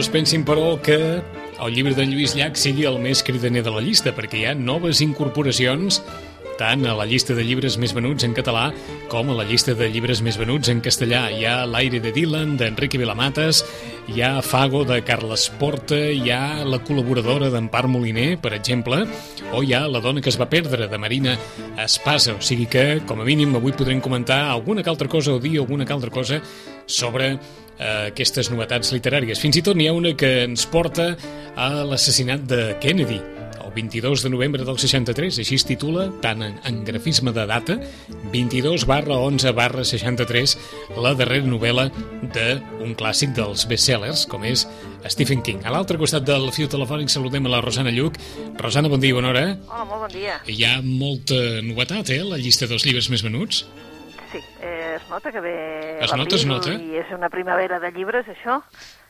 es pensin, però, que el llibre d'en Lluís Llach sigui el més cridaner de la llista, perquè hi ha noves incorporacions tant a la llista de llibres més venuts en català com a la llista de llibres més venuts en castellà. Hi ha L'aire de Dylan, d'Enrique Vilamates, hi ha Fago, de Carles Porta, hi ha La col·laboradora d'Empar Moliner, per exemple, o hi ha La dona que es va perdre, de Marina Espasa. O sigui que, com a mínim, avui podrem comentar alguna que altra cosa o dir alguna que altra cosa sobre eh, aquestes novetats literàries. Fins i tot n'hi ha una que ens porta a l'assassinat de Kennedy, el 22 de novembre del 63, així es titula, tant en, en grafisme de data, 22 barra 11 barra 63, la darrera novel·la d'un clàssic dels bestsellers, com és Stephen King. A l'altre costat del fil telefònic saludem a la Rosana Lluc. Rosana, bon dia, bona hora. Hola, molt bon dia. Hi ha molta novetat, eh, la llista dels llibres més venuts. Sí, eh, es nota que ve Es nota, es nota. I és una primavera de llibres, això.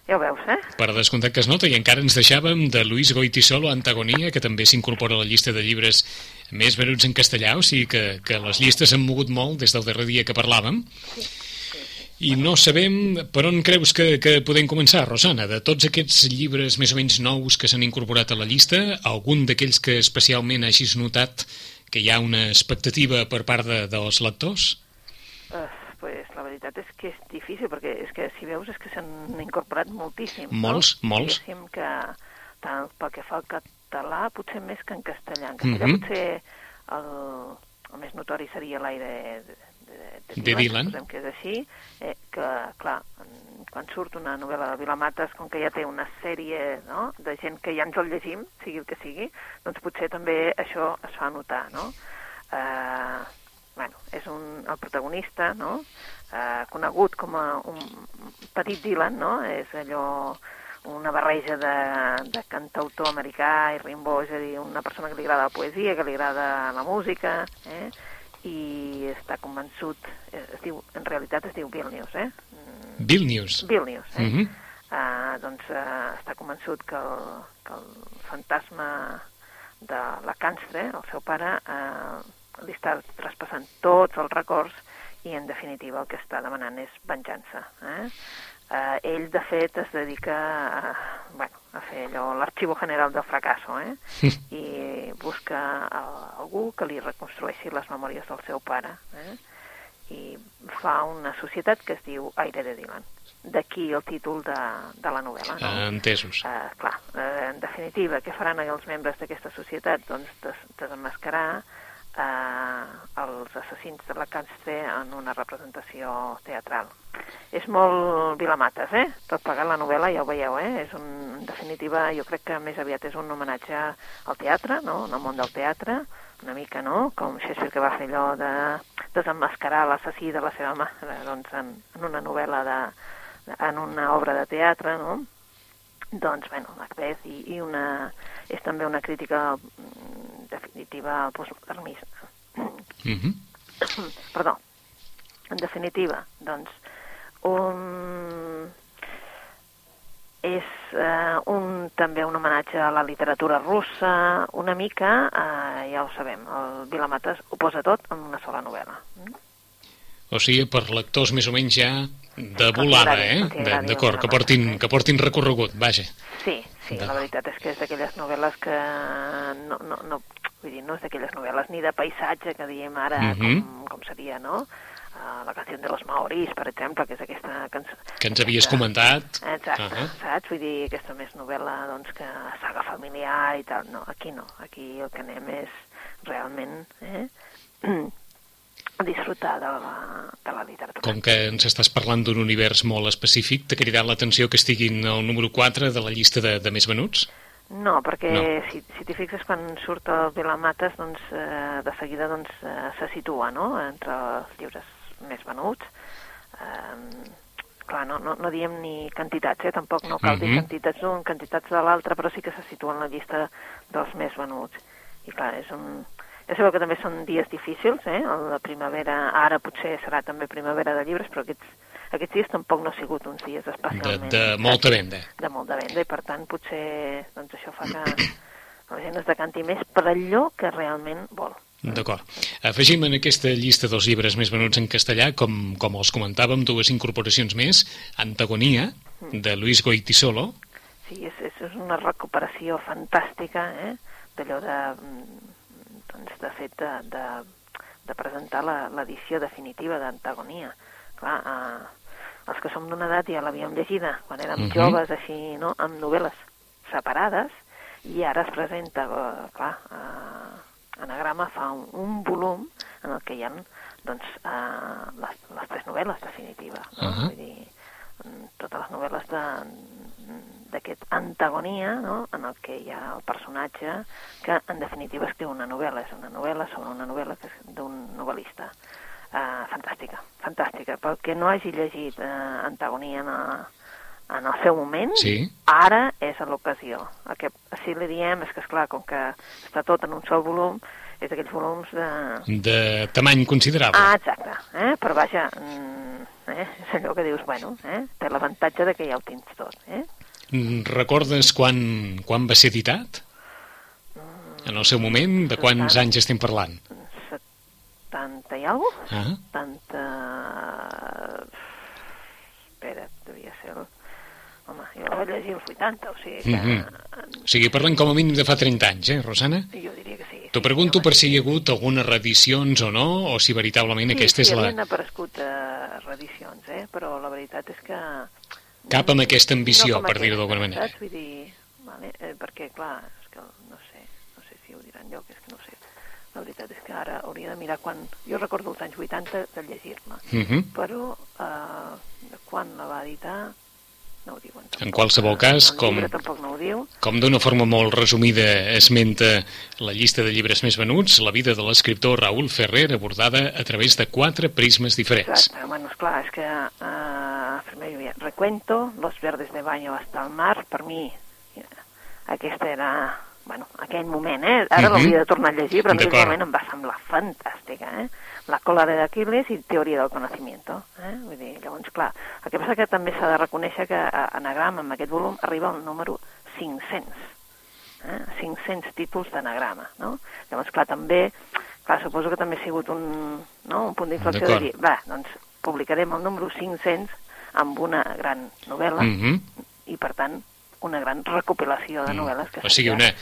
Ja ho veus, eh? Per descomptat que es nota, i encara ens deixàvem de Luis Goitisolo, Antagonia, que també s'incorpora a la llista de llibres més venuts en castellà, o sigui que, que les llistes s'han mogut molt des del darrer dia que parlàvem. I no sabem per on creus que, que podem començar, Rosana. De tots aquests llibres més o menys nous que s'han incorporat a la llista, algun d'aquells que especialment hagis notat que hi ha una expectativa per part de, dels lectors? Veritat és que és difícil, perquè és que si veus és que s'han incorporat moltíssim. Molts, no? molts. Diguéssim que tant pel que fa al català, potser més que en castellà. En castellà Mhm. potser el, el més notori seria l'aire de, de, De Dylan. suposem que és així, eh, que, clar, quan surt una novel·la de Vilamates, com que ja té una sèrie no, de gent que ja ens el llegim, sigui el que sigui, doncs potser també això es fa notar, no? Eh, bueno, és un, el protagonista, no? Eh, conegut com a un petit Dylan, no? És allò una barreja de, de cantautor americà i Rimbaud, és a dir, una persona que li agrada la poesia, que li agrada la música, eh? i està convençut, eh, es diu, en realitat es diu Vilnius, eh? Mm, Vilnius. Vilnius, eh? Mhm. uh, doncs uh, està convençut que el, que el fantasma de la Canstre, el seu pare, uh, li està traspassant tots els records i, en definitiva, el que està demanant és venjança. Eh? Uh, ell, de fet, es dedica a, bueno, a fer allò, l'arxivo general del fracasso, eh? i busca a, algú que li reconstrueixi les memòries del seu pare. Eh? i fa una societat que es diu Aire de Dylan. D'aquí el títol de, de la novel·la. No? Ah, entesos. Uh, clar, uh, en definitiva, què faran els membres d'aquesta societat? Doncs des desenmascarar uh, els assassins de la Canstre en una representació teatral. És molt Vilamates, eh? Tot plegat la novel·la, ja ho veieu, eh? És un, en definitiva, jo crec que més aviat és un homenatge al teatre, no? En el món del teatre, una mica, no? Com Shakespeare que va fer allò de desenmascarar l'assassí de la seva mare, doncs en, en una novel·la de, en una obra de teatre, no? Doncs, bueno, Macbeth i, i una, és també una crítica definitiva postmodernisme. Mhm. Perdó. En definitiva, doncs, un... és eh, un, també un homenatge a la literatura russa, una mica, eh, ja ho sabem, el Vilamates ho posa tot en una sola novel·la. Mm? O sigui, per lectors més o menys ja de volada, eh? D'acord, que portin, sí. que portin recorregut, vaja. Sí, sí, la veritat és que és d'aquelles novel·les que no, no, no, vull dir, no és d'aquelles novel·les ni de paisatge que diem ara, Mhm. com, com seria, no? Uh, la canció de los maoris, per exemple, que és aquesta cançó... Que ens havies aquesta- comentat. Exacte, Ahà. saps? Vull dir, aquesta més novel·la, doncs, que saga familiar i tal. No, aquí no. Aquí el que anem és realment eh, disfrutar de la, de la literatura. Com que ens estàs parlant d'un univers molt específic, t'ha cridat l'atenció que estiguin al número 4 de la llista de, de més venuts? No, perquè No. si, si t'hi fixes quan surt el Vilamates, doncs eh, de seguida doncs, eh, se situa no? entre els llibres més venuts. Eh, clar, no, no, no diem ni quantitats, eh? tampoc no cal Mhm. dir quantitats d'un, quantitats de l'altre, però sí que se situa en la llista dels més venuts. I clar, és un... Ja sabeu que també són dies difícils, eh? La primavera, ara potser serà també primavera de llibres, però aquests, aquests dies tampoc no ha sigut uns dies De, especialment... de molta venda. de molta venda, i per tant potser doncs, això fa que la gent es decanti més per allò que realment vol. D'acord. Afegim en aquesta llista dels llibres més venuts en castellà, com, com els comentàvem, dues incorporacions més, Antagonia, de Luis Goitisolo, Sí, és, és, una recuperació fantàstica, eh? d'allò de, mm, doncs, de fet, de, de, de presentar la- l'edició definitiva d'Antagonia. Clar, eh, els que som d'una edat ja l'havíem llegida, quan érem Mhm. joves, així, no?, amb novel·les separades, i ara es presenta, eh, clar, eh, Anagrama fa un, un volum en el que hi ha doncs, eh, les, les tres novel·les definitives. No? Ahà. Vull dir, mm, totes les novel·les de- d'aquest antagonia, no? en el que hi ha el personatge que, en definitiva, escriu una novel·la. És una novel·la sobre una novel·la d'un novel·lista. Uh, fantàstica, fantàstica. Pel que no hagi llegit uh, Antagonia en, a, en el seu moment, Sí. ara és l'ocasió. El que sí li diem és que, esclar, com que està tot en un sol volum, és d'aquells volums de... de tamany considerable. Ah, exacte. Eh? Però vaja, mm, eh? és allò que dius, bueno, eh? té l'avantatge de que ja ho tens tot. Eh? Mm, Recordes quan, quan va ser editat? En el seu moment, de quants anys estem parlant? 70 i alguna cosa? Ah, 70... Espera, devia ser el... Home, jo vaig llegir als 80, o sigui que... Mhm. o sigui, parlem com a mínim de fa 30 anys, eh, Rosana? Jo diria que sí. T'ho sí, pregunto home, per sí. si hi ha hagut algunes reedicions o no, o si veritablement Sí, aquesta sí, és la... havien aparegut eh, reedicions, eh? però la veritat és que... Cap amb aquesta ambició, com per dir-ho d'alguna manera. Saps? Vull dir, vale? eh, perquè, clar, és que no sé, no sé si ho diran lloc, és que no ho sé. La veritat és que ara hauria de mirar quan... Jo recordo els anys 80 de llegir-la, Mhm. però eh, quan la va editar no ho diuen. Tampoc. En qualsevol cas, com- no diu. Com d'una forma molt resumida esmenta la llista de llibres més venuts, la vida de l'escriptor Raúl Ferrer abordada a través de quatre prismes diferents. Exacte, bueno, esclar, és que uh, primer havia Recuento, Los verdes de baño hasta el mar, per mi eh, aquesta era, bueno, aquell moment, eh? Ara Mhm. l'hauria de tornar a llegir, però en aquell moment em va semblar fantàstica, eh? La cola de Aquiles i Teoria del conocimiento, eh? Vull dir, llavors, clar, el que passa que també s'ha de reconèixer que a Anagrama, amb aquest volum, arriba al número 500, eh? 500 títols d'anagrama, no? Llavors, clar, també, clar, suposo que també ha sigut un, no? un punt d'inflexió de dir, va, doncs publicarem el número 500 amb una gran novel·la Mhm. i, per tant, una gran recopilació de Mm. novel·les que O sigui, una-.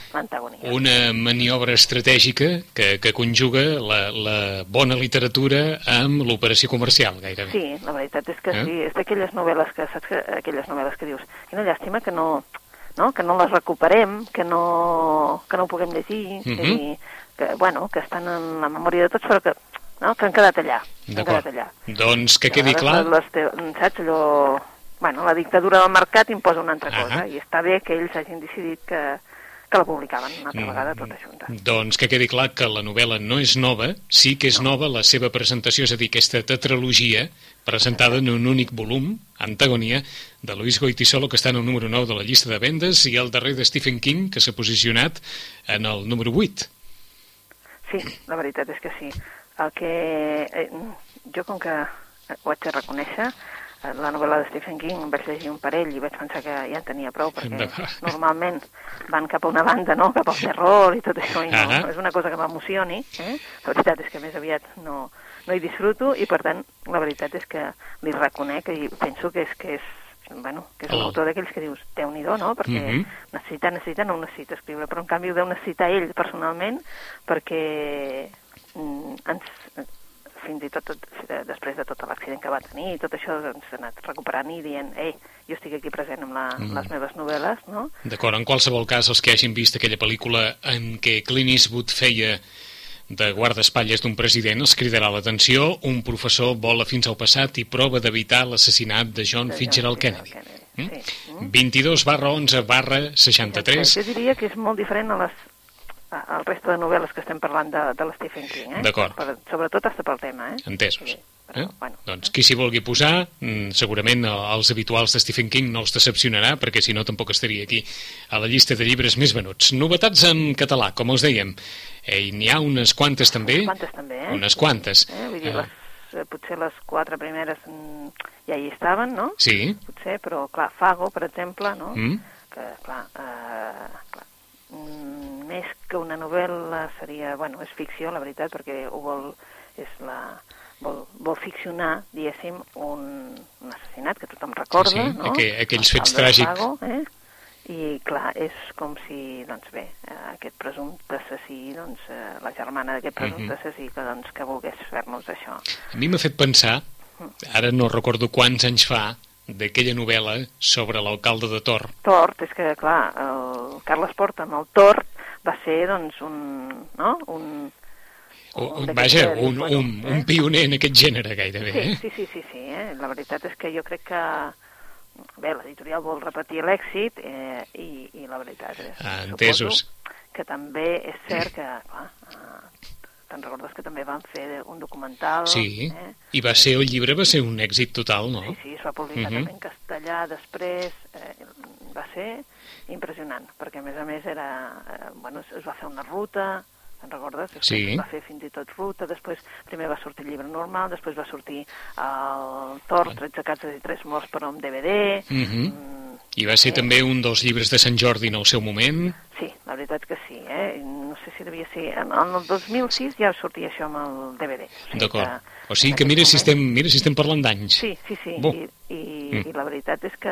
Una maniobra estratègica que, que conjuga la, la bona literatura amb l'operació comercial, gairebé. Sí, la veritat és que Eh? sí, és d'aquelles novel·les que, saps que, aquelles novel·les que dius, quina llàstima que no, no, que no les recuperem, que no, que no ho puguem llegir, Mhm. i que, bueno, que estan en la memòria de tots, però que, no, que han quedat allà, D'acord. quedat allà. Doncs que quedi clar... Les, les, saps, allò... Bueno, la dictadura del mercat imposa una altra Ah. cosa, i està bé que ells hagin decidit que, que la publicaven una altra Mm. vegada tota junta. Doncs que quedi clar que la novel·la no és nova, sí que és nova la seva presentació, és a dir, aquesta tetralogia presentada en un únic volum, Antagonia, de Luis Goitisolo, que està en el número 9 de la llista de vendes, i el darrer de Stephen King, que s'ha posicionat en el número 8. Sí, la veritat és que sí. El que... Eh, jo, com que ho haig de reconèixer, la novel·la de Stephen King vaig llegir un parell i vaig pensar que ja en tenia prou, perquè normalment van cap a una banda, no?, cap al terror i tot això, i no, Ahà. no és una cosa que m'emocioni, eh? La veritat és que més aviat no, no hi disfruto i, per tant, la veritat és que li reconec i penso que és que és bueno, que és un Oh. autor d'aquells que dius, déu nhi no? Perquè Mhm. necessita, necessita, no ho necessita escriure, però en canvi ho deu necessitar ell personalment perquè mm, ens, fins i tot, tot després de tot l'accident que va tenir i tot això doncs, s'ha anat recuperant i dient, ei, jo estic aquí present amb la, Mm. les meves novel·les, no? D'acord, en qualsevol cas, els que hagin vist aquella pel·lícula en què Clint Eastwood feia de guardaespatlles d'un president els cridarà l'atenció, un professor vola fins al passat i prova d'evitar l'assassinat de John De John Fitzgerald Kennedy. Kennedy, Mm? sí. Mm. 22 barra 11 barra 63. Jo diria que és molt diferent a les el resto de novel·les que estem parlant de, de l'Stephen King, eh? D'acord. Sobretot hasta pel tema, eh? Entesos. Sí, però, Eh? bueno. Doncs qui s'hi vulgui posar, mm, segurament els habituals de Stephen King no els decepcionarà, perquè si no tampoc estaria aquí a la llista de llibres més venuts. Novetats en català, com us dèiem, eh, n'hi ha unes quantes també. Unes quantes també, eh? Unes quantes. Eh? Vull dir, Eh, les, eh, potser les quatre primeres mm, ja hi estaven, no? Sí. Potser, però clar, Fago, per exemple, no? Mm. Que, clar, eh, més que una novel·la seria, bueno, és ficció, la veritat, perquè ho vol, és la, vol, vol ficcionar, diguéssim, un, un assassinat que tothom recorda, Sí, sí, no? aqu- aquells El fets tràgics. Fago, eh? I, clar, és com si, doncs bé, eh, aquest presumpte assassí, doncs, eh, la germana d'aquest presumpte Mhm. assassí, que, doncs, que volgués fer-nos això. A mi m'ha fet pensar, ara no recordo quants anys fa, d'aquella novel·la sobre l'alcalde de Tor. Tort, és que, clar, el Carles Porta amb el Tort va ser, doncs, un, no? un, un d'aquests vaja, un, bueno, un, eh? un pioner en aquest gènere gairebé. Sí, Eh? sí, sí, sí, sí eh? la veritat és que jo crec que bé, l'editorial vol repetir l'èxit eh, i, i la veritat és Ah, entesos. que també és cert que clar, eh, te'n recordes que també van fer un documental Sí, eh? i va ser, el llibre va ser un èxit total, no? Sí, sí, es va publicar Mhm. també en castellà després, va ser impressionant, perquè a més a més era, eh, bueno, es- va fer una ruta, te'n recordes? Després Sí. va fer fins i tot ruta, després primer va sortir el llibre normal, després va sortir el Tor, 13 cases i 3 morts per un DVD, Mhm. mm, I va ser eh, també un dels llibres de Sant Jordi en el seu moment. Sí, la veritat que sí, eh? No sé si devia ser... En, en el 2006 ja sortia això amb el DVD. O sigui D'acord. O sigui que mira si estem, mira si estem parlant d'anys. Sí, sí, sí. Bo. I, i, Mm. I la veritat és que,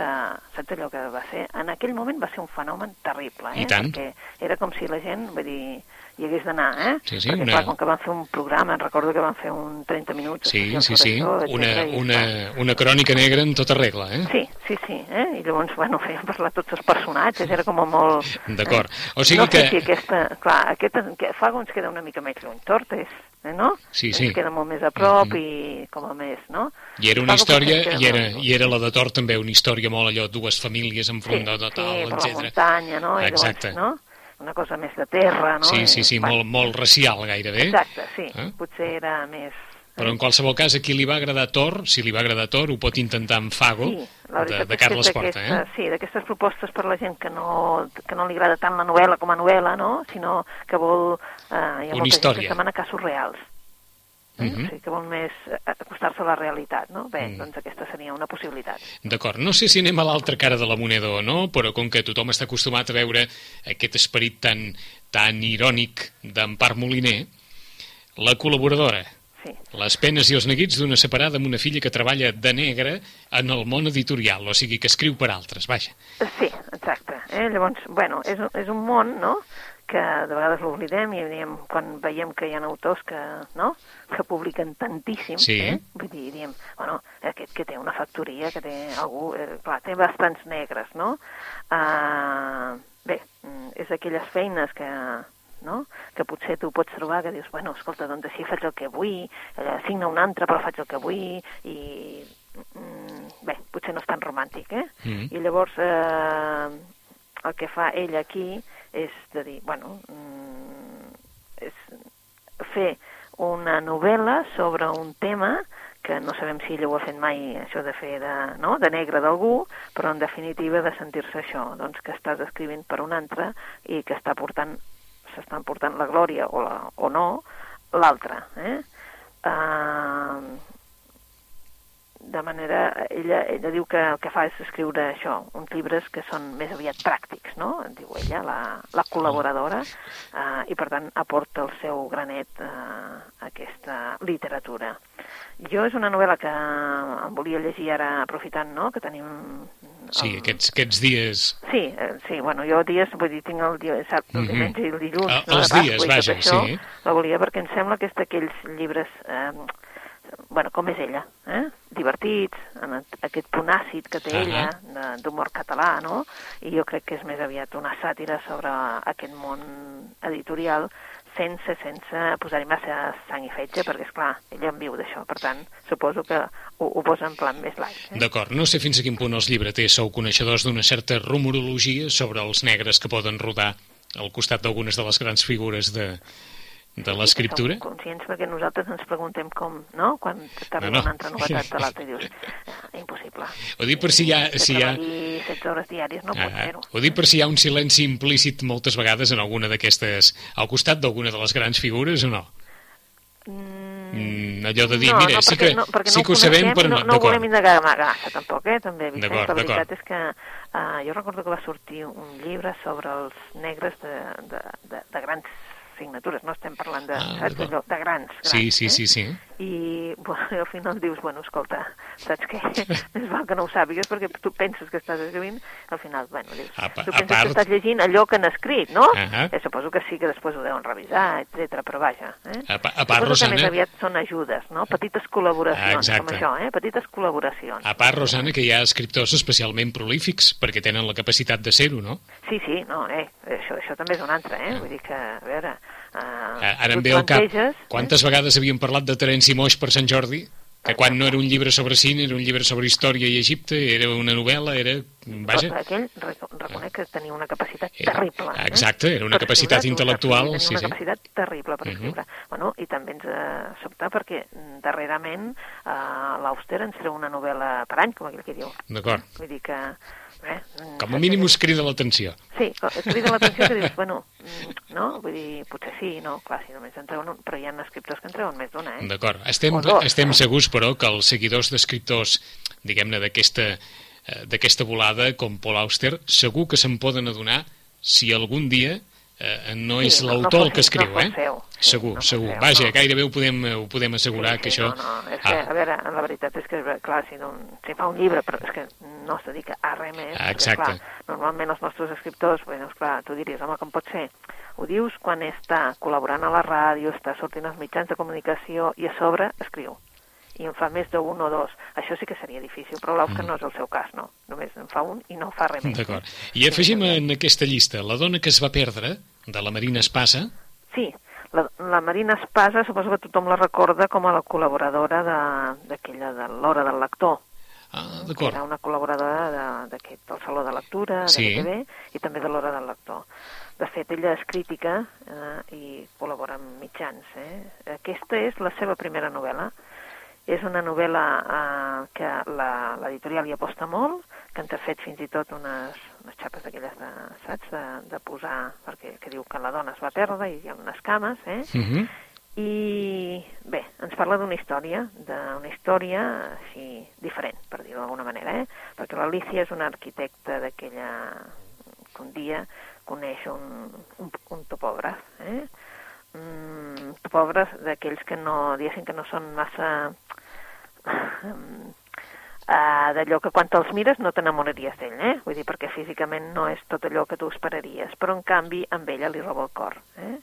saps allò que va ser? En aquell moment va ser un fenomen terrible, eh? I tant. Perquè era com si la gent, vull dir, hi hagués d'anar, eh? Sí, sí, Perquè, una- clar, com que van fer un programa, recordo que van fer un 30 minuts... Sí, sí, sí. això, Una, etcètera, una, una crònica negra en tota regla, eh? Sí, sí, sí, eh? I llavors, bueno, feien parlar tots els personatges, era com molt... D'acord. Eh? O sigui no sé que- si aquesta... Clar, aquesta, que Fago ens queda una mica més lluny. Tortes, eh, no? Sí, sí. Ens queda molt més a prop Mhm. i com a més, no? I era una Fago història, i era, i era la de Tor també una història molt allò, dues famílies sí, enfrontades, sí, tal, per la etc. muntanya, no? I Exacte. Llavors, no? Una cosa més de terra, no? Sí, sí, sí, bueno, molt, molt racial gairebé. Exacte, sí. Eh? Potser era més... Però en qualsevol cas, a qui li va agradar Tor, si li va agradar Tor, ho pot intentar amb Fago, Sí, de, de Carles Porta, eh? Sí, d'aquestes propostes per la gent que no, que no li agrada tant la novel·la com a novel·la, no? Sinó que vol... Eh, hi ha Una molta història. gent que demana casos reals. Eh? Mhm. O sigui, que vol més eh, acostar-se a la realitat, no? Bé, Mm. doncs aquesta seria una possibilitat. D'acord, no sé si anem a l'altra cara de la moneda o no, però com que tothom està acostumat a veure aquest esperit tan, tan irònic d'Empar Moliner, la col·laboradora, Sí. les penes i els neguits d'una separada amb una filla que treballa de negre en el món editorial, o sigui que escriu per altres, vaja. Sí, exacte. Eh? Llavors, bueno, és, és un món, no?, que de vegades l'oblidem i diem, quan veiem que hi ha autors que, no?, que publiquen tantíssim, Sí. eh? vull dir, diem, bueno, aquest que té una factoria, que té algú, eh, clar, té bastants negres, no? Uh, bé, mm, és aquelles feines que, no? que potser tu pots trobar que dius, bueno, escolta, doncs així faig el que vull, eh, signa un altre però faig el que vull, i mm, bé, potser no és tan romàntic, eh? Mm. I llavors eh, el que fa ell aquí és de dir, bueno, mm, és fer una novel·la sobre un tema que no sabem si ella ho ha fet mai, això de fer de, no? de negre d'algú, però en definitiva de sentir-se això, doncs que estàs escrivint per un altre i que està portant s'estan portant la glòria o, la, o no l'altre. Eh? Uh, de manera, ella, ella diu que el que fa és escriure això, uns llibres que són més aviat pràctics, no? Diu ella, la, la col·laboradora, eh, i per tant aporta el seu granet eh, a aquesta literatura. Jo és una novel·la que em volia llegir ara aprofitant, no?, que tenim... Sí, el- aquests, aquests dies... Sí, eh, sí, bueno, jo dies, vull dir, tinc el dia, sap, el Mhm. diumenge i el dilluns, Ah, no, els dies, vaja, això, sí. La volia perquè em sembla que és d'aquells llibres, eh, bueno, com és ella, eh? divertits, en aquest punt àcid que té Ahà. ella, de- d'humor català, no? I jo crec que és més aviat una sàtira sobre aquest món editorial sense, sense posar-hi massa sang i fetge, perquè, és clar, ella en viu d'això, per tant, suposo que ho, ho posa en plan més light. Eh? D'acord, no sé fins a quin punt els llibreters sou coneixedors d'una certa rumorologia sobre els negres que poden rodar al costat d'algunes de les grans figures de, de l'escriptura? Som conscients perquè nosaltres ens preguntem com, no? Quan t'arriba No, no. una altra novetat de l'altre i dius, "Ah, impossible. Ho dic per si hi ha... De Si hi ha... treballar 16 hores diàries no pot Ah, fer-ho. ho dic per si hi ha un silenci implícit moltes vegades en alguna d'aquestes... al costat d'alguna de les grans figures o no? Mm, allò de dir, no, mira, no, sí que, no, sí no que ho sabem, coneixem i però no, no... no ho volem indagar massa, tampoc, eh, també, Vicenç. La veritat és que uh, jo recordo que va sortir un llibre sobre els negres de, de, de, de grans signatures, no estem parlant de, Ah, saps, allò, de grans, grans Sí, sí, eh? sí, sí. I bueno, al final dius, bueno, escolta, saps què? És val que no ho sàpigues perquè tu penses que estàs escrivint, al final, bueno, dius, A tu penses part- que estàs llegint allò que han escrit, no? Ahà. Eh, suposo que sí que després ho deuen revisar, etc. però vaja. Eh? A pa- a part, suposo que més Rosana- aviat són ajudes, no? Petites col·laboracions, Ah, exacte. com això, eh? Petites col·laboracions. A part, Rosana, que hi ha escriptors especialment prolífics, perquè tenen la capacitat de ser-ho, no? Sí, sí, no, eh? Això, això també és un altre, eh? Vull dir que, a veure... Uh, Ara em ve al cap, quantes vegades havíem parlat de Terenci Moix per Sant Jordi? Que quan no era un llibre sobre cine, era un llibre sobre història i Egipte, era una novel·la, era... Vaja, aquell reco- reconec que tenia una capacitat Era- terrible. Eh? exacte, era una Per capacitat escriure, intel·lectual, tenia sí, una sí. capacitat terrible per Mhm. escriure. bueno, I també ens eh, sobta perquè mm, darrerament eh, l'Auster ens treu una novel·la per any, com aquell que diu. d'acord. Vull dir que... Eh, Com a mínim us crida l'atenció. Sí, crida l'atenció que dius, bueno, mm, no? Vull dir, potser sí, no? Clar, si només en treuen un... Però hi ha escriptors que en treuen més d'una, eh? D'acord. Estem, dos. estem segurs, però, que els seguidors d'escriptors, diguem-ne, d'aquesta eh, d'aquesta volada, com Paul Auster, segur que se'n poden adonar si algun dia eh, no Sí, és no- no l'autor fos- el que escriu, no eh? seu. Sí, segur, no segur. seu, Vaja, no. gairebé ho podem, ho podem assegurar sí, que sí, això... No, no, és que, a veure, la veritat és que, clar, si, no, si fa un llibre, però és que no es dedica a res més, Ah, perquè, exacte. clar, normalment els nostres escriptors, bueno, clar, tu diries, home, com pot ser? Ho dius quan està col·laborant a la ràdio, està sortint als mitjans de comunicació i a sobre escriu. I en fa més d'un o dos. Això sí que seria difícil, però l'Òscar no és el seu cas, no. Només en fa un i no fa res més. Mm. D'acord. I afegim en aquesta llista la dona que es va perdre, de la Marina Espasa, Sí, la, la Marina Espasa suposo que tothom la recorda com a la col·laboradora de- d'aquella de, l'Hora del Lector. ah, d'acord, Era una col·laboradora de- del Saló de Lectura, de Sí. BTV, i també de l'Hora del Lector. De fet, ella és crítica eh, i col·labora amb mitjans. Eh? Aquesta és la seva primera novel·la. És una novel·la eh, que la- l'editorial hi aposta molt, que ens ha fet fins i tot unes, unes xapes d'aquelles, de, saps, de, de posar, perquè que diu que la dona es va perdre i hi ha unes cames, eh? uh -huh. I bé, ens parla d'una història, d'una història així diferent, per dir-ho d'alguna manera, eh? perquè l'Alicia és una arquitecta d'aquella que un dia coneix un, un, un topògraf, eh? Un topògraf d'aquells que no, diguéssim que no són massa uh, d'allò que quan te'ls mires no t'enamoraries d'ell, eh? Vull dir, perquè físicament no és tot allò que tu esperaries, però en canvi amb ella li roba el cor, eh?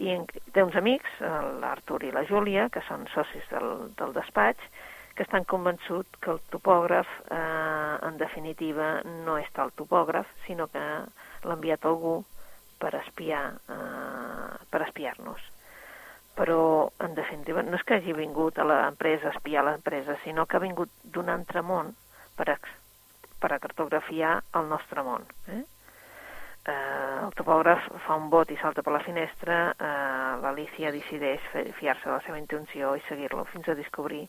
i en, té uns amics, l'Artur i la Júlia, que són socis del, del despatx, que estan convençuts que el topògraf, eh, en definitiva, no és tal topògraf, sinó que l'ha enviat algú per espiar, eh, per espiar-nos. Però, en definitiva, no és que hagi vingut a l'empresa a espiar l'empresa, sinó que ha vingut d'un altre món per, per a cartografiar el nostre món. Eh? eh, el topògraf fa un bot i salta per la finestra, eh, l'Alicia decideix fiar-se de la seva intenció i seguir-lo fins a descobrir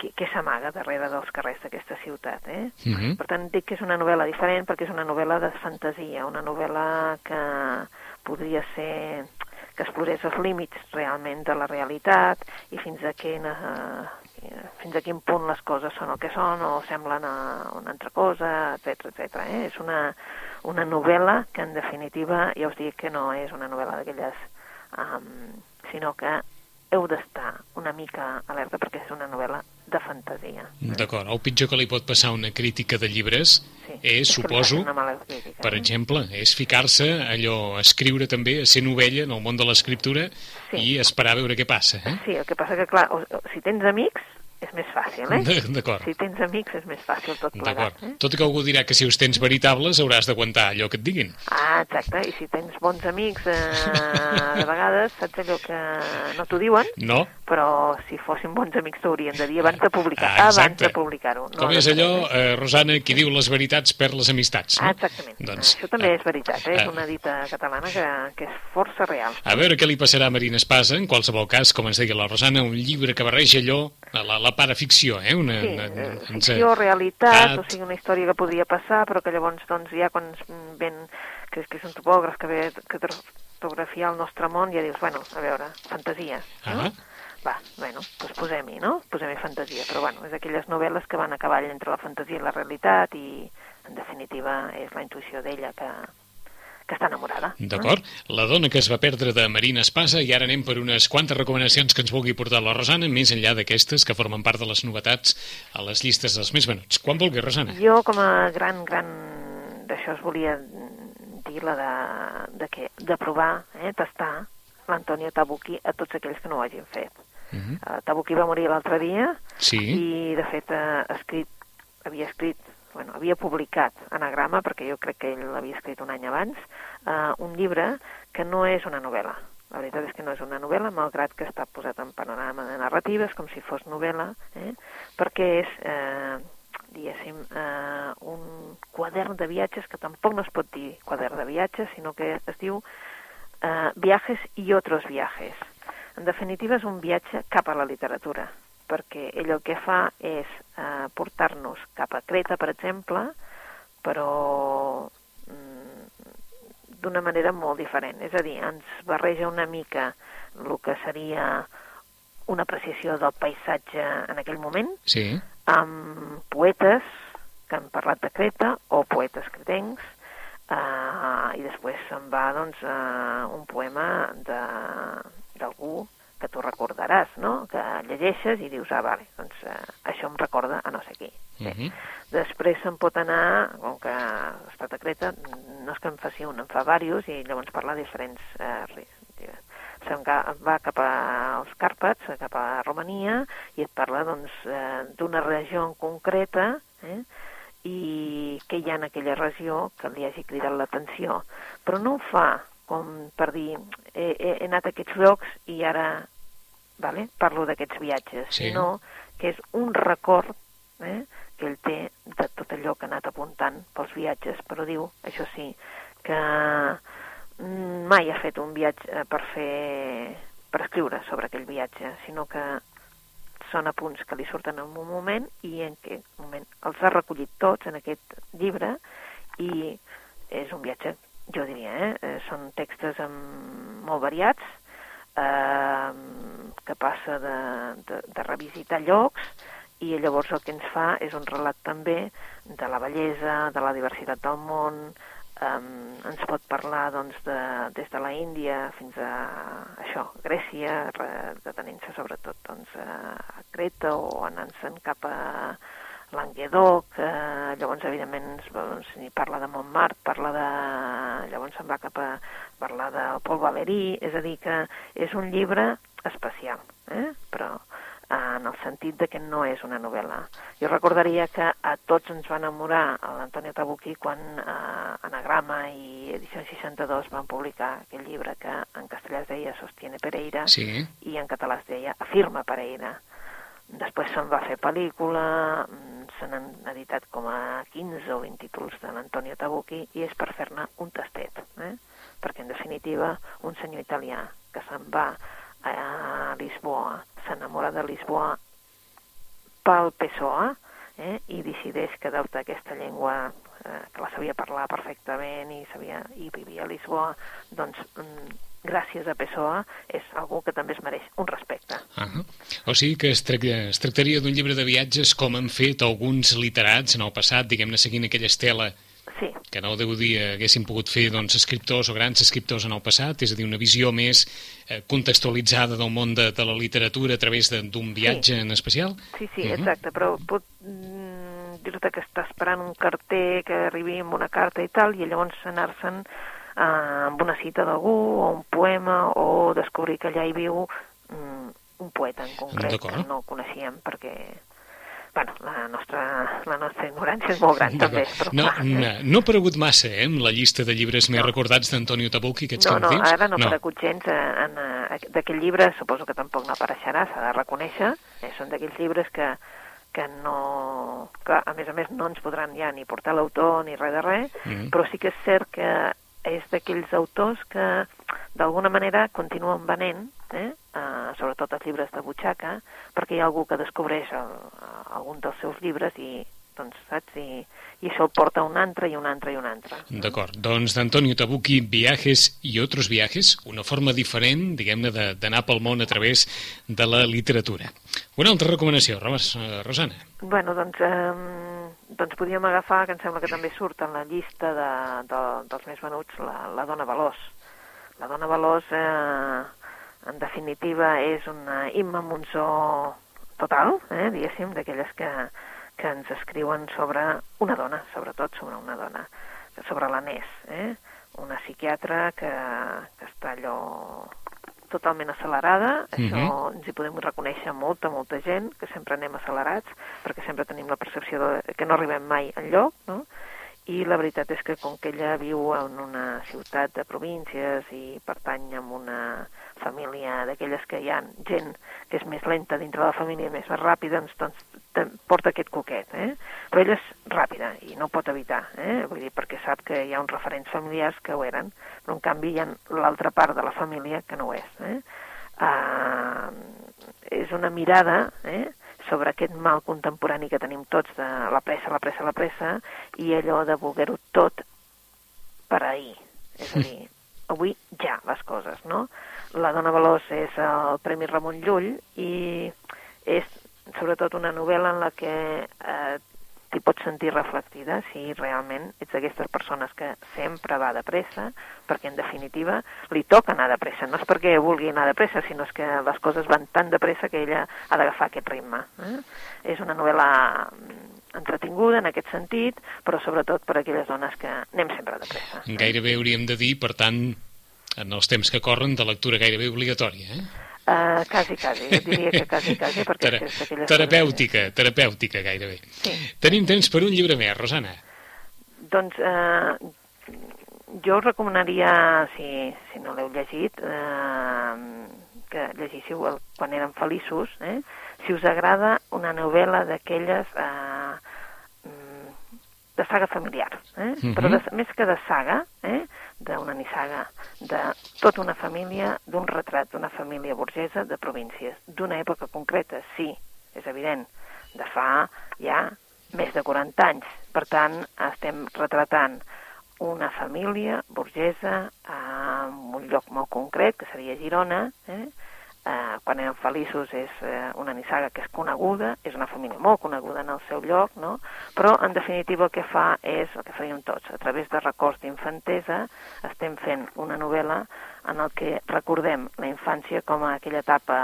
què, què s'amaga darrere dels carrers d'aquesta ciutat. Eh? Uh -huh. Per tant, dic que és una novel·la diferent perquè és una novel·la de fantasia, una novel·la que podria ser que explorés els límits realment de la realitat i fins a quin, eh, fins a quin punt les coses són el que són o semblen a una altra cosa, etc etc. Eh? És una, una novel·la que en definitiva ja us dic que no és una novel·la d'aquelles um, sinó que heu d'estar una mica alerta perquè és una novel·la de fantasia. D'acord. El pitjor que li pot passar una crítica de llibres Sí, és, suposo, crítica, per eh? exemple, és ficar-se allò, a escriure també, a ser novella en el món de l'escriptura Sí. i esperar a veure què passa, eh? Sí, el que passa que, clar, o, o, si tens amics, és més fàcil, eh? D'acord. Si tens amics és més fàcil tot plegat. D'acord. Eh? Tot i que algú dirà que si us tens veritables hauràs d'aguantar allò que et diguin. Ah, exacte, i si tens bons amics, eh, de vegades saps allò que no t'ho diuen, No? però si fossin bons amics t'haurien de dir abans de publicar, Ah, abans de publicar-ho. No Com és allò, eh? eh, Rosana, qui diu les veritats per les amistats, no? Ah, exactament. Doncs, Això també eh, és veritat, eh? eh. és una dita catalana que, que és força real. A veure què li passarà a Marina Espasa, en qualsevol cas, com ens deia la Rosana, un llibre que barreja allò, la, la paraficció, eh? Una, Sí, una, eh, ens- ficció, realitat, tat. o sigui, una història que podria passar, però que llavors, doncs, ja quan ven, que, que és un topògraf que ve que cartografiar el nostre món, ja dius, bueno, a veure, fantasia, no? Ah. Va, bueno, doncs posem-hi, no? Posem-hi fantasia, però bueno, és aquelles novel·les que van a cavall entre la fantasia i la realitat i, en definitiva, és la intuïció d'ella que, que està enamorada. D'acord. La dona que es va perdre de Marina Espasa i ara anem per unes quantes recomanacions que ens vulgui portar la Rosana, més enllà d'aquestes que formen part de les novetats a les llistes dels més venuts. Quan vulgui, Rosana. Jo, com a gran, gran... D'això us volia dir la de, de, què? de provar, eh, tastar l'Antonio Tabucchi a tots aquells que no ho hagin fet. Uh -huh. Uh, Tabucchi va morir l'altre dia Sí. i, de fet, uh, escrit, havia escrit, bueno, havia publicat Anagrama, perquè jo crec que ell l'havia escrit un any abans, uh, un llibre que no és una novel·la. La veritat és que no és una novel·la, malgrat que està posat en panorama de narratives, com si fos novel·la, eh? perquè és, eh, diguéssim, eh, un quadern de viatges, que tampoc no es pot dir quadern de viatges, sinó que es diu eh, Viajes i otros viajes. En definitiva, és un viatge cap a la literatura, perquè ell el que fa és eh, portar-nos cap a Creta, per exemple, però mm, d'una manera molt diferent. És a dir, ens barreja una mica el que seria una apreciació del paisatge en aquell moment, Sí. amb poetes que han parlat de Creta o poetes cretencs eh, i després se'n va doncs, a un poema de- d'algú que tu recordaràs, no? que llegeixes i dius, ah, vale, doncs eh, això em recorda a no sé qui. Uh -huh. Després se'n pot anar, com que estat a Creta, no és que en faci un, en fa diversos, i llavors parla de diferents eh, se'n va cap als Càrpats, cap a Romania, i et parla doncs, eh, d'una regió en concreta, eh, i què hi ha en aquella regió que li hagi cridat l'atenció. Però no ho fa com per dir, he, he, he anat a aquests llocs i ara vale, parlo d'aquests viatges, Sí. sinó que és un record eh, que ell té de tot allò que ha anat apuntant pels viatges, però diu, això sí, que mm, mai ha fet un viatge eh, per fer per escriure sobre aquell viatge, sinó que són apunts que li surten en un moment i en aquest moment els ha recollit tots en aquest llibre i és un viatge, jo diria, eh? eh, són textos amb, molt variats, eh, que passa de, de, de revisitar llocs i llavors el que ens fa és un relat també de la bellesa, de la diversitat del món, um, ens pot parlar doncs, de, des de la Índia fins a això, Grècia, detenint-se sobretot doncs, a Creta o anant-se'n cap a Languedoc, eh, llavors evidentment doncs, ni parla de Montmartre, parla de... llavors se'n va cap a parlar de Paul Valéry, és a dir que és un llibre especial, eh? però eh, en el sentit de que no és una novel·la. Jo recordaria que a tots ens va enamorar l'Antonio Tabucchi quan eh, Anagrama i Edició 62 van publicar aquell llibre que en castellà es deia Sostiene Pereira Sí. i en català es deia Afirma Pereira. Després se'n va fer pel·lícula, se n'han editat com a 15 o 20 títols de l'Antonio Tabucchi i és per fer-ne un tastet, eh? perquè en definitiva un senyor italià que se'n va a Lisboa, s'enamora de Lisboa pel PSOE eh? i decideix que adopta aquesta llengua eh, que la sabia parlar perfectament i, sabia, i vivia a Lisboa, doncs mm, gràcies a PSOE és algú que també es mereix un respecte. -huh. O sigui que es, tra es tractaria d'un llibre de viatges com han fet alguns literats en el passat, diguem-ne, seguint aquella estela Sí, que no deu dir haguessin pogut fer doncs, escriptors o grans escriptors en el passat, és a dir, una visió més eh, contextualitzada del món de, de la literatura a través d'un viatge en especial? sí, sí, Mhm. exacte, però pot mm, dir-te que està esperant un carter que arribi amb una carta i tal, i llavors anar-se'n eh, amb una cita d'algú, o un poema, o descobrir que allà hi viu mm, un poeta en concret que no coneixíem perquè bueno, la nostra, la nostra ignorància és molt gran també. Però no, clar, no, eh? no ha aparegut massa eh, en la llista de llibres més no. recordats d'Antonio Tabucchi, aquests no, no, ara no, no. ha aparegut gens en, en, en d'aquest llibre, suposo que tampoc no apareixerà, s'ha de reconèixer, eh, són d'aquells llibres que, que no... que a més a més no ens podran ja ni portar l'autor ni res de res, mm -hmm. però sí que és cert que és d'aquells autors que d'alguna manera continuen venent, eh? Uh, sobretot els llibres de butxaca, perquè hi ha algú que descobreix el, algun dels seus llibres i, doncs, saps? I, i això el porta un altre i un altre i un altre. D'acord. Doncs d'Antonio Tabucchi, Viajes i otros viajes, una forma diferent, diguem-ne, d'anar pel món a través de la literatura. Una altra recomanació, eh, Rosana. Bueno, doncs, eh, doncs podríem agafar, que em sembla que també surt en la llista de, de, dels més venuts, la, la dona veloç. La dona veloç, eh, en definitiva, és una Imma Monzó total, eh, diguéssim, d'aquelles que, que ens escriuen sobre una dona, sobretot sobre una dona, sobre l'Anés, eh? una psiquiatra que, que està allò totalment accelerada, uh -huh. això ens hi podem reconèixer molta, molta gent, que sempre anem accelerats, perquè sempre tenim la percepció de que no arribem mai en lloc, no? I la veritat és que com que ella viu en una ciutat de províncies i pertany a una família d'aquelles que hi ha gent que és més lenta dintre de la família, més, ràpida, doncs, doncs porta aquest coquet, eh? Però ella és ràpida i no pot evitar, eh? Vull dir, perquè sap que hi ha uns referents familiars que ho eren, però en canvi hi ha l'altra part de la família que no ho és. Eh? Uh, és una mirada eh, sobre aquest mal contemporani que tenim tots de la pressa, la pressa, la pressa, i allò de voler-ho tot per ahir. És a dir, avui ja les coses, no? La dona veloç és el Premi Ramon Llull i és sobretot una novel·la en la que eh, t'hi pots sentir reflectida si realment ets d'aquestes persones que sempre va de pressa, perquè en definitiva li toca anar de pressa. No és perquè vulgui anar de pressa, sinó és que les coses van tan de pressa que ella ha d'agafar aquest ritme. Eh? És una novel·la entretinguda en aquest sentit, però sobretot per a aquelles dones que anem sempre de pressa. Gairebé hauríem de dir, per tant, en els temps que corren, de lectura gairebé obligatòria, eh? Uh, quasi, quasi, jo diria que quasi, quasi, perquè Tera és Terapèutica, coses... terapèutica gairebé. Sí. Tenim temps per un llibre més, Rosana. Doncs uh, jo us recomanaria, si, si no l'heu llegit, uh, que llegíssiu el, quan eren feliços, eh? si us agrada una novel·la d'aquelles uh, de saga familiar, eh? Uh -huh. però de, més que de saga, eh? D'una nissaga, de tota una família, d'un retrat d'una família burgesa de províncies, d'una època concreta, sí, és evident, de fa ja més de 40 anys. Per tant, estem retratant una família burgesa en un lloc molt concret, que seria Girona, eh? Eh, quan eren feliços és eh, una nissaga que és coneguda, és una família molt coneguda en el seu lloc, no? però en definitiva el que fa és el que faríem tots, a través de records d'infantesa estem fent una novel·la en el que recordem la infància com a aquella etapa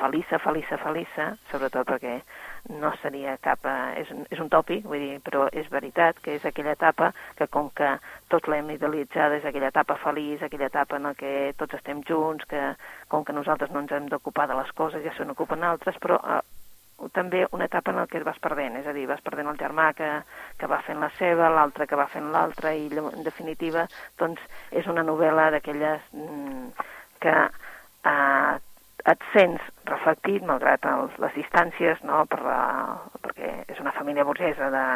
feliça, feliça, feliça, sobretot perquè no seria cap... Eh, és, és un tòpic, vull dir, però és veritat que és aquella etapa que com que tot l'hem idealitzada és aquella etapa feliç, aquella etapa en què tots estem junts, que com que nosaltres no ens hem d'ocupar de les coses, ja se n'ocupen altres, però eh, també una etapa en què et vas perdent, és a dir, vas perdent el germà que, que va fent la seva, l'altre que va fent l'altra, i en definitiva, doncs, és una novel·la d'aquelles mm, que eh, et sents reflectit, malgrat els, les distàncies, no, per la, perquè és una família burgesa de,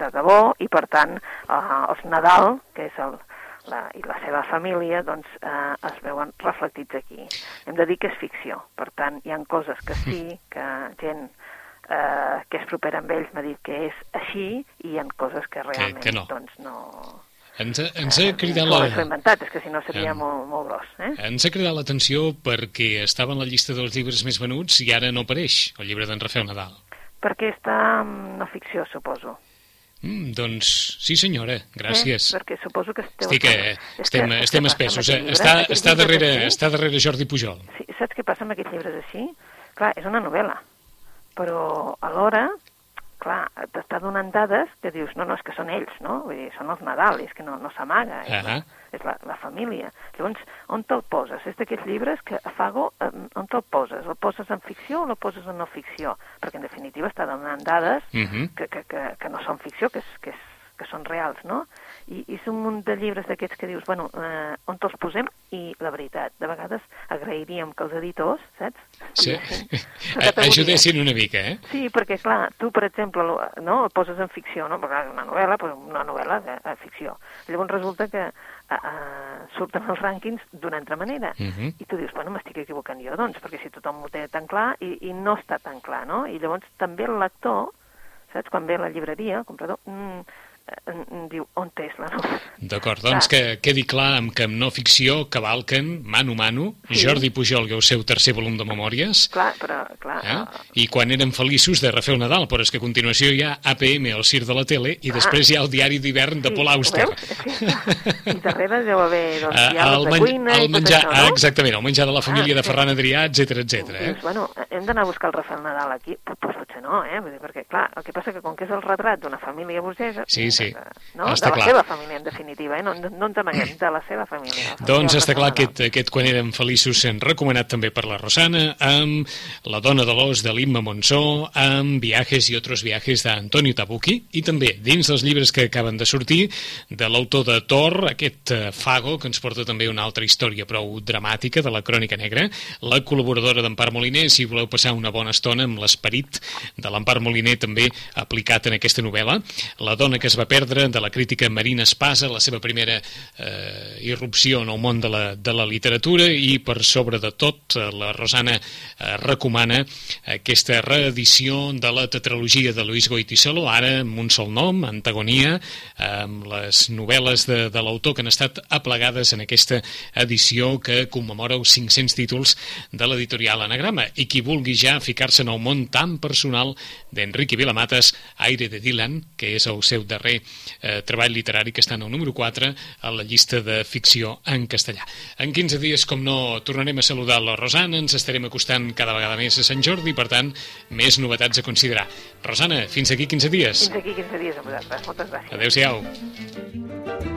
de debò, i per tant eh, els Nadal, que és el, la, i la seva família, doncs eh, es veuen reflectits aquí. Hem de dir que és ficció, per tant hi han coses que sí, que gent eh, que és propera amb ells m'ha dit que és així, i hi han coses que realment que, que no. doncs no ens ens ha cridat la... S'ho inventat, és que si no seria en... molt, molt gros. Eh? Ens ha cridat l'atenció perquè estava en la llista dels llibres més venuts i ara no apareix, el llibre d'en Rafael Nadal. Perquè està en no ficció, suposo. Mm, doncs sí senyora, gràcies. Eh? Perquè suposo que esteu... Estic, eh, estem, que, estem espessos. Eh? Està, està, darrere, està darrere Jordi Pujol. Sí, saps què passa amb aquests llibres així? Clar, és una novel·la, però alhora clar, t'està donant dades que dius, no, no, és que són ells, no? Vull dir, són els Nadal, és que no, no s'amaga, és, Ahà. la, és la, la família. Llavors, on te'l poses? És d'aquests llibres que a Fago, eh, on te'l poses? El poses en ficció o el poses en no ficció? Perquè, en definitiva, està donant dades Mhm. que, que, que, que no són ficció, que, és, que, és, que són reals, no? I, i és un munt de llibres d'aquests que dius, bueno, eh, on te'ls posem? I la veritat, de vegades agrairíem que els editors, saps? Sí. Ajudessin una mica, eh? Sí, perquè, clar, tu, per exemple, no, el poses en ficció, no? Perquè una novel·la, però una novel·la de, de ficció. Llavors resulta que a, a, surten els rànquings d'una altra manera. Mhm. I tu dius, bueno, m'estic equivocant jo, doncs, perquè si tothom ho té tan clar i, i no està tan clar, no? I llavors també el lector, saps, quan ve a la llibreria, el comprador, eh, mm, diu, on és la novel·la? D'acord, doncs que quedi clar amb que amb no ficció cavalquen, mano a mano, Sí. Jordi Pujol i el seu tercer volum de memòries, Clar, però, clar... eh? eh, i quan eren feliços de refer el Nadal, però és que a continuació hi ha APM, el Cir de la tele, i després hi ha el diari d'hivern de sí, Paul Auster. que està. I darrere deu haver, doncs, Eh, diàlegs el, de men cuina el menjar, això, no? exactament, el menjar de la família Ah, de sí. Ferran Adrià, etc etc. eh? Dius, bueno, hem d'anar a buscar el Rafael Nadal aquí? Pues, potser no, eh? Perquè, clar, el que passa que com que és el retrat d'una família burgesa... Sí, sí. No? Està de la clar. seva família, en definitiva, eh? No, no, no ens amaguem, de la seva família. la família Doncs està clar Rafael aquest, aquest Quan érem feliços s'han recomanat també per la Rosana, amb La dona de l'os de l'Imma Monsó, amb Viajes i otros viajes d'Antonio Tabucchi, i també dins dels llibres que acaben de sortir, de l'autor de Thor, aquest eh, Fago, que ens porta també una altra història prou dramàtica de la Crònica Negra, la col·laboradora d'Empar Moliner, si voleu passar una bona estona amb l'esperit de l'Empar Moliner també aplicat en aquesta novel·la, La dona que es va perdre, de la crítica Marina Espasa, la seva primera eh, irrupció en el món de la, de la literatura i per sobre de tot eh, la Rosana eh, recomana aquesta reedició de la tetralogia de Luis Goitisolo, ara amb un sol nom, Antagonia, amb les novel·les de, de l'autor que han estat aplegades en aquesta edició que commemora els 500 títols de l'editorial Anagrama i qui vulgui ja ficar-se en el món tan personal d'Enrique Vilamates, Aire de Dylan, que és el seu darrer eh, treball literari que està en el número 4 a la llista de ficció en castellà. En 15 dies, com no, tornarem a saludar la Rosana, ens estarem acostant cada vegada més a Sant Jordi, per tant, més novetats a considerar. Rosana, fins aquí 15 dies. Fins aquí 15 dies amb vosaltres. Moltes gràcies. Adéu-siau.